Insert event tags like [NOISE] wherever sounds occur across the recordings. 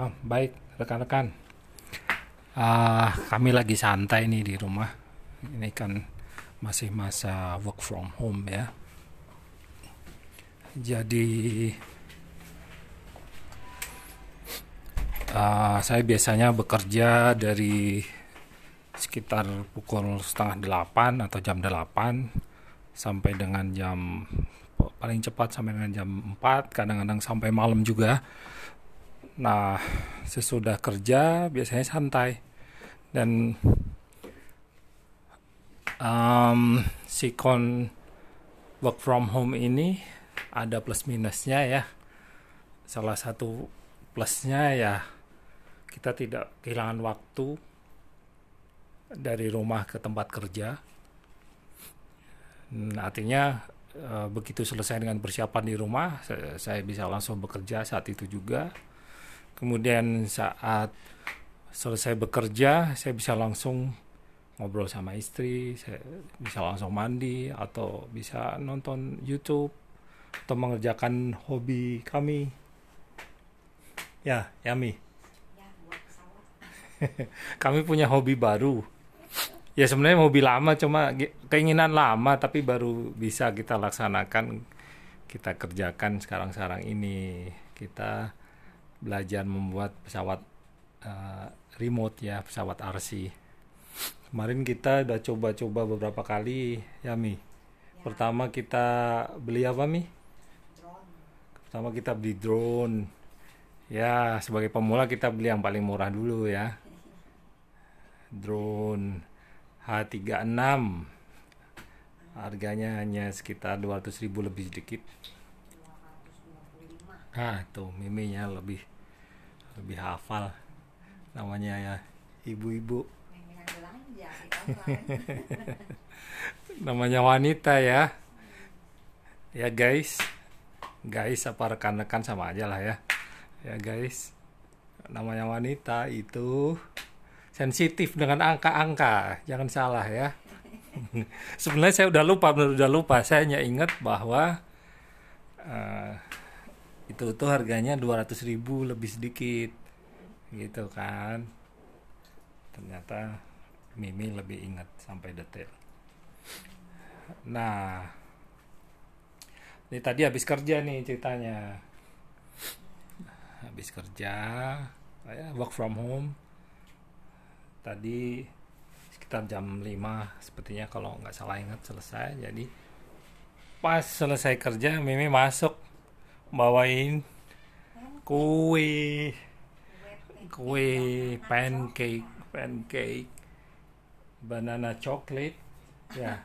Ah, baik, rekan-rekan. Ah, kami lagi santai nih di rumah. Ini kan masih masa work from home ya. Jadi ah, saya biasanya bekerja dari sekitar pukul setengah delapan atau jam delapan sampai dengan jam paling cepat sampai dengan jam 4 kadang-kadang sampai malam juga nah sesudah kerja biasanya santai. Dan um, sikon work from home ini ada plus minusnya ya. Salah satu plusnya ya kita tidak kehilangan waktu dari rumah ke tempat kerja. Nah, artinya e, begitu selesai dengan persiapan di rumah, saya, saya bisa langsung bekerja saat itu juga. Kemudian saat selesai bekerja, saya bisa langsung ngobrol sama istri, saya bisa langsung mandi atau bisa nonton YouTube atau mengerjakan hobi kami. Ya, Yami. Ya, [LAUGHS] kami punya hobi baru ya sebenarnya mobil lama cuma keinginan lama tapi baru bisa kita laksanakan kita kerjakan sekarang-sekarang ini kita belajar membuat pesawat uh, remote ya pesawat RC kemarin kita udah coba-coba beberapa kali ya Mi. Pertama kita beli apa Mi? Drone. pertama kita beli drone. Ya sebagai pemula kita beli yang paling murah dulu ya. Drone H36 harganya hanya sekitar 200 ribu lebih sedikit 225. ah tuh miminya lebih lebih hafal. Namanya ya ibu-ibu. Ya, [LAUGHS] namanya wanita ya. Ya guys. Guys apa rekan-rekan sama aja lah ya. Ya guys. Namanya wanita itu sensitif dengan angka-angka. Jangan salah ya. [LAUGHS] Sebenarnya saya udah lupa udah lupa. Saya hanya ingat bahwa eh, itu tuh harganya 200 ribu lebih sedikit. Gitu kan. Ternyata Mimi lebih ingat sampai detail nah ini tadi habis kerja nih ceritanya. Habis kerja ya work from home. Tadi sekitar jam 5 sepertinya kalau nggak salah ingat selesai. Jadi pas selesai kerja Mimi masuk bawain kue. Kue pancake pancake. Banana coklat ya.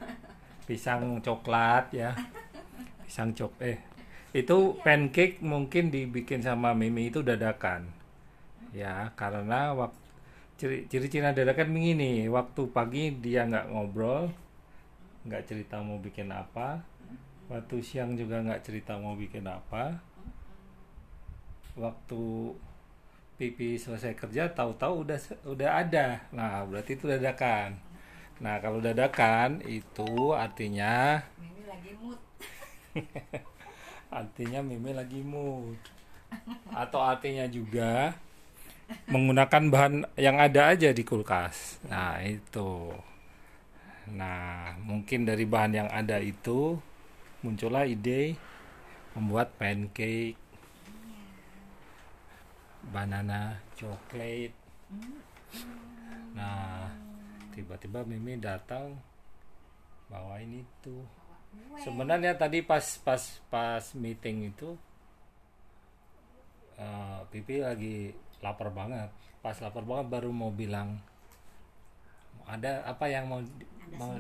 Pisang coklat ya. Pisang cok eh. Itu pancake mungkin dibikin sama Mimi itu dadakan. Ya karena waktu ciri ciri dadakan begini waktu pagi dia nggak ngobrol nggak cerita mau bikin apa waktu siang juga nggak cerita mau bikin apa. Waktu pipi selesai kerja tahu-tahu udah udah ada. Nah berarti itu dadakan. Nah kalau dadakan itu artinya Mimi lagi mood. [LAUGHS] artinya Mimi lagi mood. Atau artinya juga menggunakan bahan yang ada aja di kulkas. Nah itu. Nah mungkin dari bahan yang ada itu muncullah ide membuat pancake banana coklat nah tiba-tiba Mimi datang bawain itu. Sebenarnya tadi pas pas pas meeting itu eh, Pipi lagi lapar banget. Pas lapar banget baru mau bilang ada apa yang mau Ada mau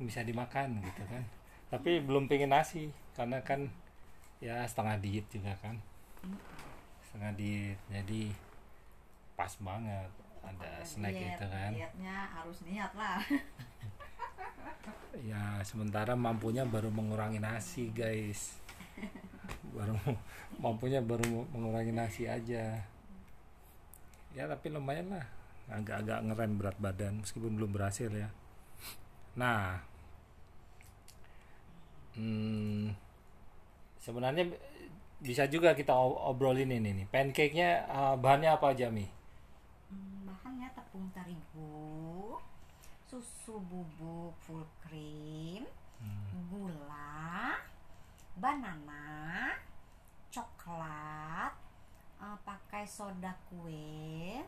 bisa dimakan gitu kan tapi belum pengen nasi karena kan ya setengah diet juga kan. Setengah diet jadi pas banget ada snack Diet, itu kan. Dietnya harus niat lah. [LAUGHS] ya sementara mampunya baru mengurangi nasi guys. Baru [LAUGHS] mampunya baru mengurangi nasi aja. Ya tapi lumayan lah. Agak-agak ngerem berat badan meskipun belum berhasil ya. Nah hmm, sebenarnya bisa juga kita obrolin ini nih. Pancake-nya eh, bahannya apa aja Mi? Hmm, bahannya tepung terigu, susu bubuk full cream, gula, banana, coklat, eh, pakai soda kue,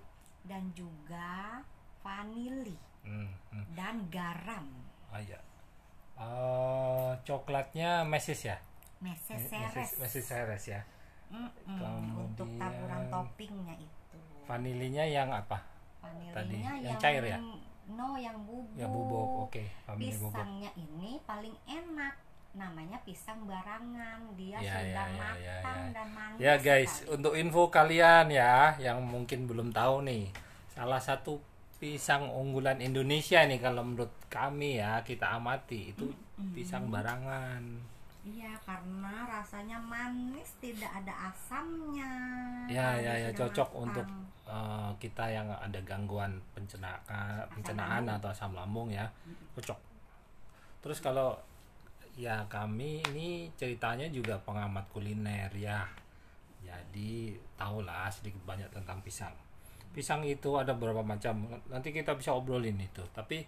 dan juga vanili Hmm, hmm. dan garam. Oh iya. Eh, coklatnya mesis ya? Meses Mesis, seres. mesis seres ya. Mm-mm, Untuk Kemudian- taburan toppingnya itu. Vanilinya yang apa? Vanilinya Tadi, yang yang, cair ya? No, yang bubuk. Ya bubuk. Oke, vanili bubuk. Pisangnya ini paling enak. Namanya pisang barangan. Dia Ya, sudah ya, ya, matang ya, ya. dan manis. Ya guys, sekali. untuk info kalian ya yang mungkin belum tahu nih, salah satu pisang unggulan Indonesia nih kalau menurut kami ya kita amati itu pisang barangan. Iya, karena rasanya manis, tidak ada asamnya. Ya ya ya cocok matang. untuk eh, kita yang ada gangguan pencernaan, pencernaan atau asam lambung ya, cocok. Terus kalau ya kami ini ceritanya juga pengamat kuliner ya, jadi tahulah sedikit banyak tentang pisang. Pisang itu ada beberapa macam, nanti kita bisa obrolin itu. Tapi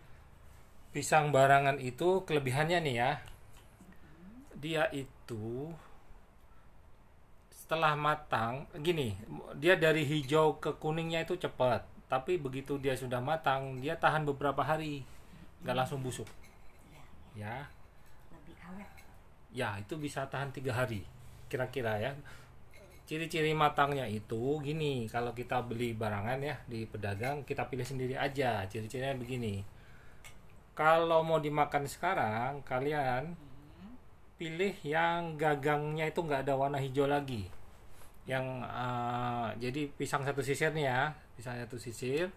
pisang barangan itu kelebihannya nih ya, dia itu setelah matang gini dia dari hijau ke kuningnya itu cepat tapi begitu dia sudah matang dia tahan beberapa hari nggak langsung busuk. Ya. Ya itu bisa tahan tiga hari kira-kira ya. Ciri-ciri matangnya itu gini kalau kita beli barangan ya di pedagang kita pilih sendiri aja. Ciri-cirinya begini kalau mau dimakan sekarang kalian pilih yang gagangnya itu nggak ada warna hijau lagi. Yang eh, jadi pisang satu sisir nih ya pisang satu sisir.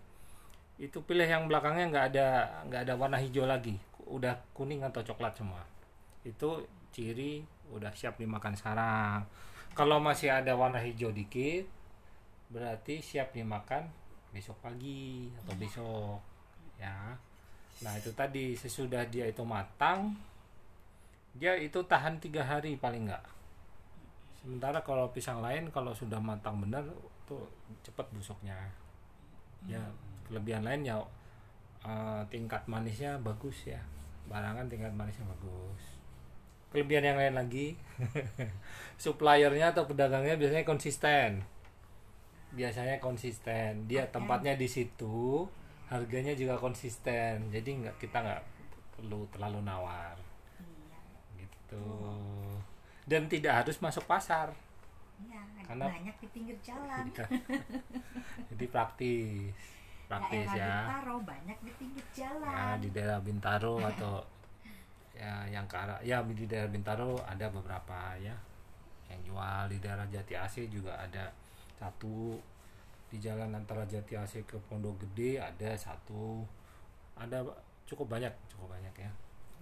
Itu pilih yang belakangnya nggak ada nggak ada warna hijau lagi. Udah kuning atau coklat semua. Itu ciri udah siap dimakan sekarang. Kalau masih ada warna hijau dikit berarti siap dimakan besok pagi atau besok ya nah itu tadi sesudah dia itu matang dia itu tahan tiga hari paling enggak sementara kalau pisang lain kalau sudah matang benar tuh cepat busuknya. Ya kelebihan lain ya eh, tingkat manisnya bagus ya. Barangan tingkat manisnya bagus. Kelebihan yang lain lagi [LAUGHS] suppliernya atau pedagangnya biasanya konsisten. Biasanya konsisten. Dia tempatnya di situ harganya juga konsisten jadi nggak kita nggak perlu terlalu nawar. Iya. gitu. Dan tidak harus masuk pasar. Iya, Karena- banyak di pinggir jalan. jadi praktis praktis Daerah ya. Bintaro banyak di pinggir jalan. ya di daerah Bintaro atau ya yang ke arah ya di daerah Bintaro ada beberapa ya. Yang jual di daerah Jati AC juga ada satu di jalan antara Jati AC ke Pondok Gede ada satu. Ada cukup banyak cukup banyak ya.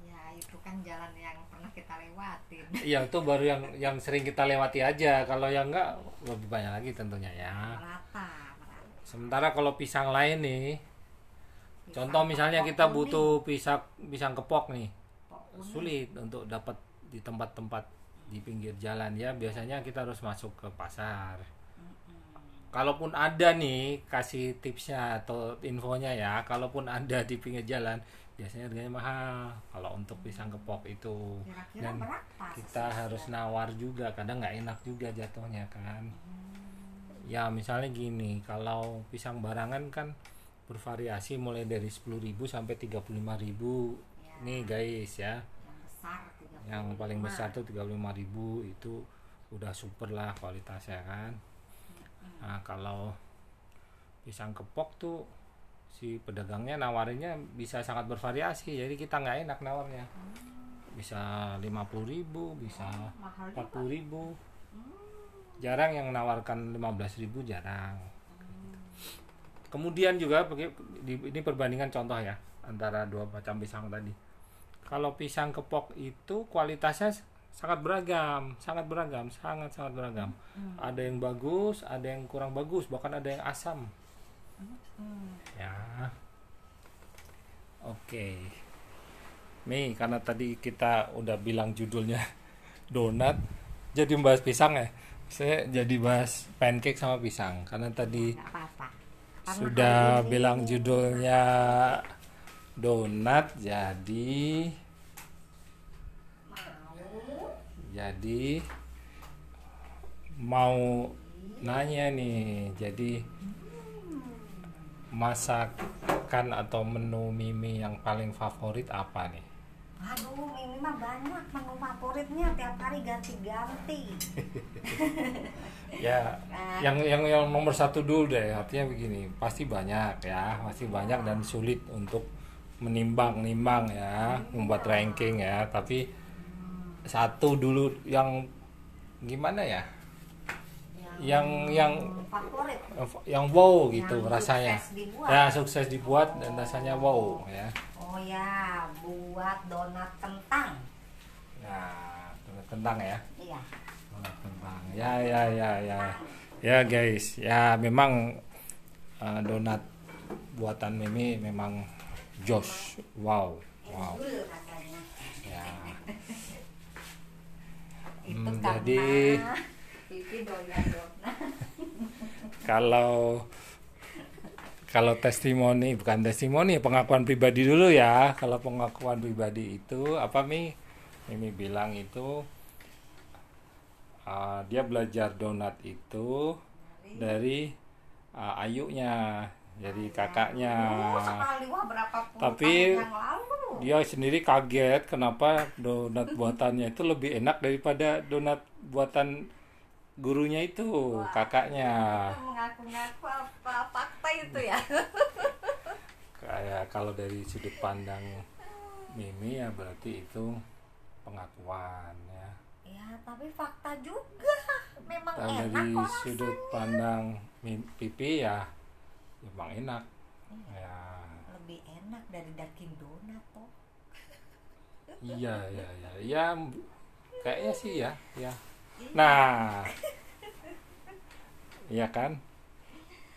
Ya, itu kan jalan yang pernah kita lewatin. [LAUGHS] Iya itu baru yang yang sering kita lewati aja. Kalau yang enggak lebih banyak lagi tentunya ya. Merata, merata. sementara kalau pisang lain nih Pisang contoh misalnya kita kuning. butuh pisang pisang kepok nih. Kepok sulit untuk dapat di tempat-tempat di pinggir jalan ya. Biasanya kita harus masuk ke pasar kalaupun ada nih kasih tipsnya atau infonya ya kalaupun ada di pinggir jalan biasanya harganya mahal. Kalau untuk pisang kepok itu. Kira-kira dan berapa? kita harus nawar juga kadang nggak enak juga jatuhnya kan. Ya misalnya gini kalau pisang barangan kan bervariasi mulai dari 10.000 sampai 35.000 Ya. nih guys ya. Yang besar 35. yang paling besar tuh 35.000 itu udah super lah kualitasnya kan nah kalau pisang kepok tuh si pedagangnya nawarinnya bisa sangat bervariasi jadi kita nggak enak nawarnya. Bisa 50.000 bisa mahal juga. 40.000 jarang yang menawarkan 15.000 jarang. Kemudian juga ini perbandingan contoh ya antara dua macam pisang tadi. Kalau pisang kepok itu kualitasnya sangat beragam sangat beragam sangat sangat beragam. Ada yang bagus ada yang kurang bagus bahkan ada yang asam. Hmm. ya. Oke. Nih karena tadi kita udah bilang judulnya [LAUGHS] donat jadi membahas pisang ya? Saya jadi bahas pancake sama pisang karena tadi nggak apa-apa. Karena sudah bilang judulnya donat jadi mau jadi mau nanya nih jadi masakan atau menu mimi yang paling favorit apa nih aduh ini mah banyak menu favoritnya tiap hari ganti-ganti ya Nah. yang yang yang nomor satu dulu deh artinya begini pasti banyak ya pasti banyak dan sulit untuk menimbang nimbang ya membuat ranking ya tapi satu dulu yang gimana ya? Yang yang favorit. yang wow gitu Yang rasanya. sukses dibuat. ya sukses dibuat dan rasanya wow ya. Oh ya buat donat kentang. Nah donat kentang ya? Iya. Donat kentang. Ya ya ya ya. Ya guys. Ya memang uh, donat buatan Mimi memang Josh. Wow wow itu Hmm, karena jadi- Pipi doyan donat kalau kalau testimoni bukan testimoni pengakuan pribadi dulu ya. Kalau pengakuan pribadi itu apa mi? Mimi bilang itu uh, dia belajar donat itu dari? uh, ayunya jadi kakaknya. sekali wah berapa puluh Tapi- tahun yang lalu dia sendiri kaget kenapa donat buatannya itu lebih enak daripada donat buatan gurunya itu kakaknya. Itu mengaku-ngaku apa fakta itu ya. [LAUGHS] Kayak kalau dari sudut pandang Mimi ya berarti itu pengakuan ya. Ya tapi fakta juga. Memang kalau enak dari kok sudut rasanya. pandang Pipi ya memang enak. Ya. Lebih enak dari daging donat iya iya iya. Ya kayaknya sih ya ya. Nah. Iya kan?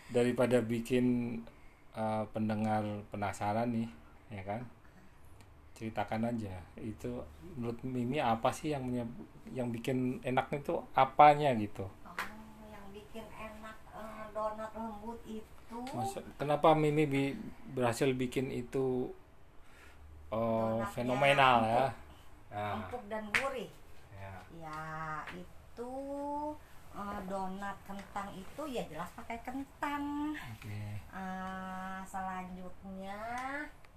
Daripada bikin uh, pendengar penasaran nih ya kan? Ceritakan aja. Itu menurut Mimi apa sih yang yang bikin enak itu apanya gitu? Oh yang bikin enak eh, donat lembut itu. Masa- kenapa Mimi bi- berhasil bikin itu uh, Donatnya fenomenal ya empuk. ya, empuk dan gurih ya. ya itu eh, donat kentang itu ya jelas pakai kentang oke Eh, selanjutnya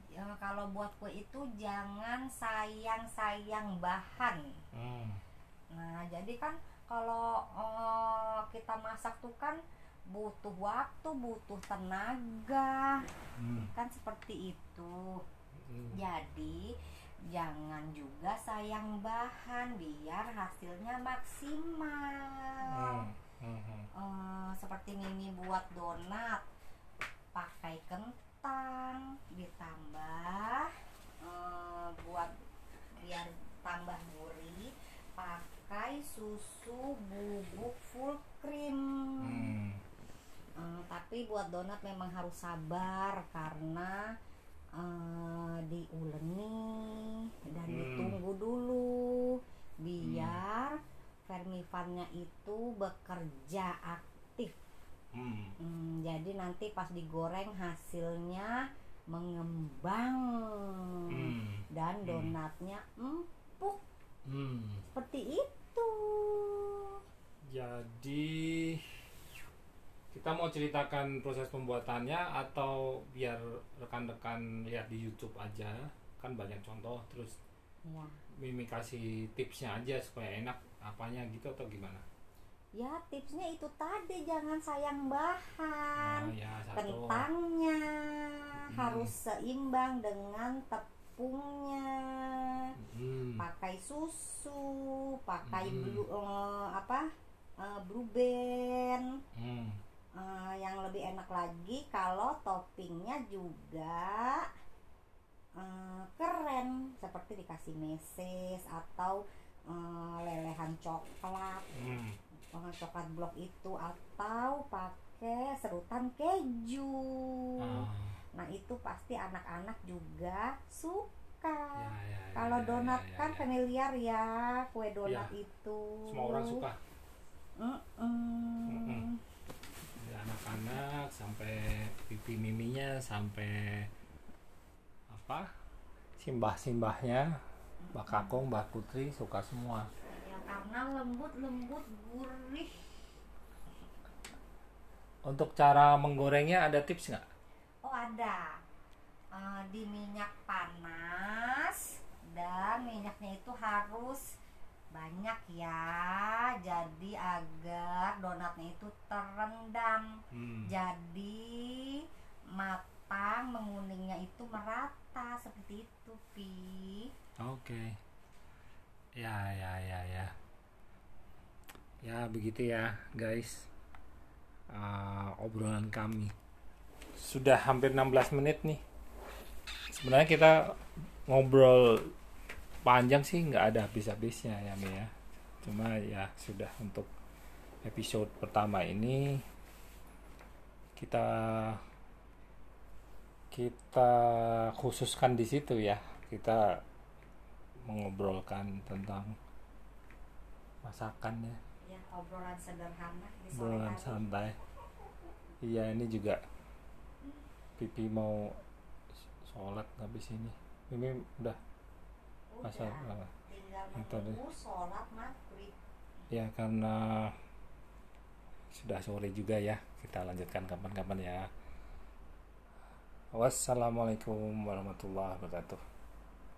ya, kalau buat kue itu jangan sayang-sayang bahan Hmm. Nah, jadi kan kalau eh, kita masak tuh kan butuh waktu, butuh tenaga, Hmm. kan seperti itu. Hmm. Jadi jangan juga sayang bahan biar hasilnya maksimal. Hmm. Hmm. Eh, seperti Mimi buat donat pakai kentang ditambah eh, buat biar tambah gurih pakai susu bubuk full cream Hmm. Eh, tapi buat donat memang harus sabar karena eh, diuleni dan Hmm. ditunggu dulu biar vermifannya itu bekerja aktif Hmm. Hmm, jadi nanti pas digoreng hasilnya mengembang Hmm. dan Hmm. donatnya empuk Hmm. seperti itu. Jadi kita mau ceritakan proses pembuatannya atau biar rekan-rekan lihat di YouTube aja kan banyak contoh terus Ya, Mimi kasih tipsnya aja supaya enak apanya gitu atau gimana? ya tipsnya itu tadi jangan sayang bahan. Oh ya satu. Kentangnya Hmm. harus seimbang dengan tepungnya. Hmm. Pakai susu, pakai Hmm. blue eh, apa? eh, blue band. Hmm. Eh, yang lebih enak lagi kalau toppingnya juga eh, keren seperti dikasih meses atau eh, lelehan coklat Hmm. coklat blok itu atau pakai serutan keju Ah. nah itu pasti anak-anak juga suka Ya, ya, ya, kalau ya, donat ya, ya, kan ya. familiar ya kue donat Ya. itu semua orang suka. Mm-mm. Dari anak-anak sampai pipi miminya sampai apa simbah-simbahnya Mbak Kakung, Mbak Putri suka semua. ya karena lembut lembut gurih Untuk cara menggorengnya ada tips nggak? oh ada Eh, di minyak panas dan minyaknya itu harus banyak ya jadi agar donatnya itu terendam Hmm. jadi matang menguningnya itu merata seperti itu pi Oke. Ya, ya, ya, ya. Ya, begitu ya, guys. Ah, obrolan kami. Sudah hampir 16 menit nih. Sebenarnya kita ngobrol panjang sih nggak ada habis-habisnya ya, Mi ya. Cuma ya sudah untuk episode pertama ini kita kita khususkan di situ ya. Kita mengobrolkan tentang masakan ya ya obrolan sederhana di sore obrolan hari. santai iya ini juga pipi mau sholat habis ini ini udah sholat maghrib. Ya karena sudah sore juga ya. Kita lanjutkan kapan-kapan ya. Wassalamualaikum warahmatullahi wabarakatuh